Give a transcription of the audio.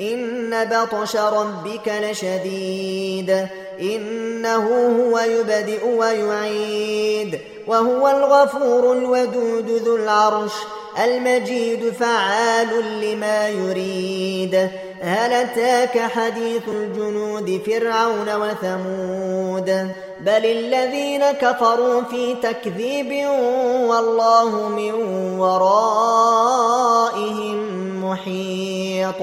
إن بطش ربك لشديد إنه هو يبدئ ويعيد وهو الغفور الودود ذو العرش المجيد فعال لما يريد هل اتاك حديث الجنود فرعون وثمود بل الذين كفروا في تكذيب والله من ورائهم محيط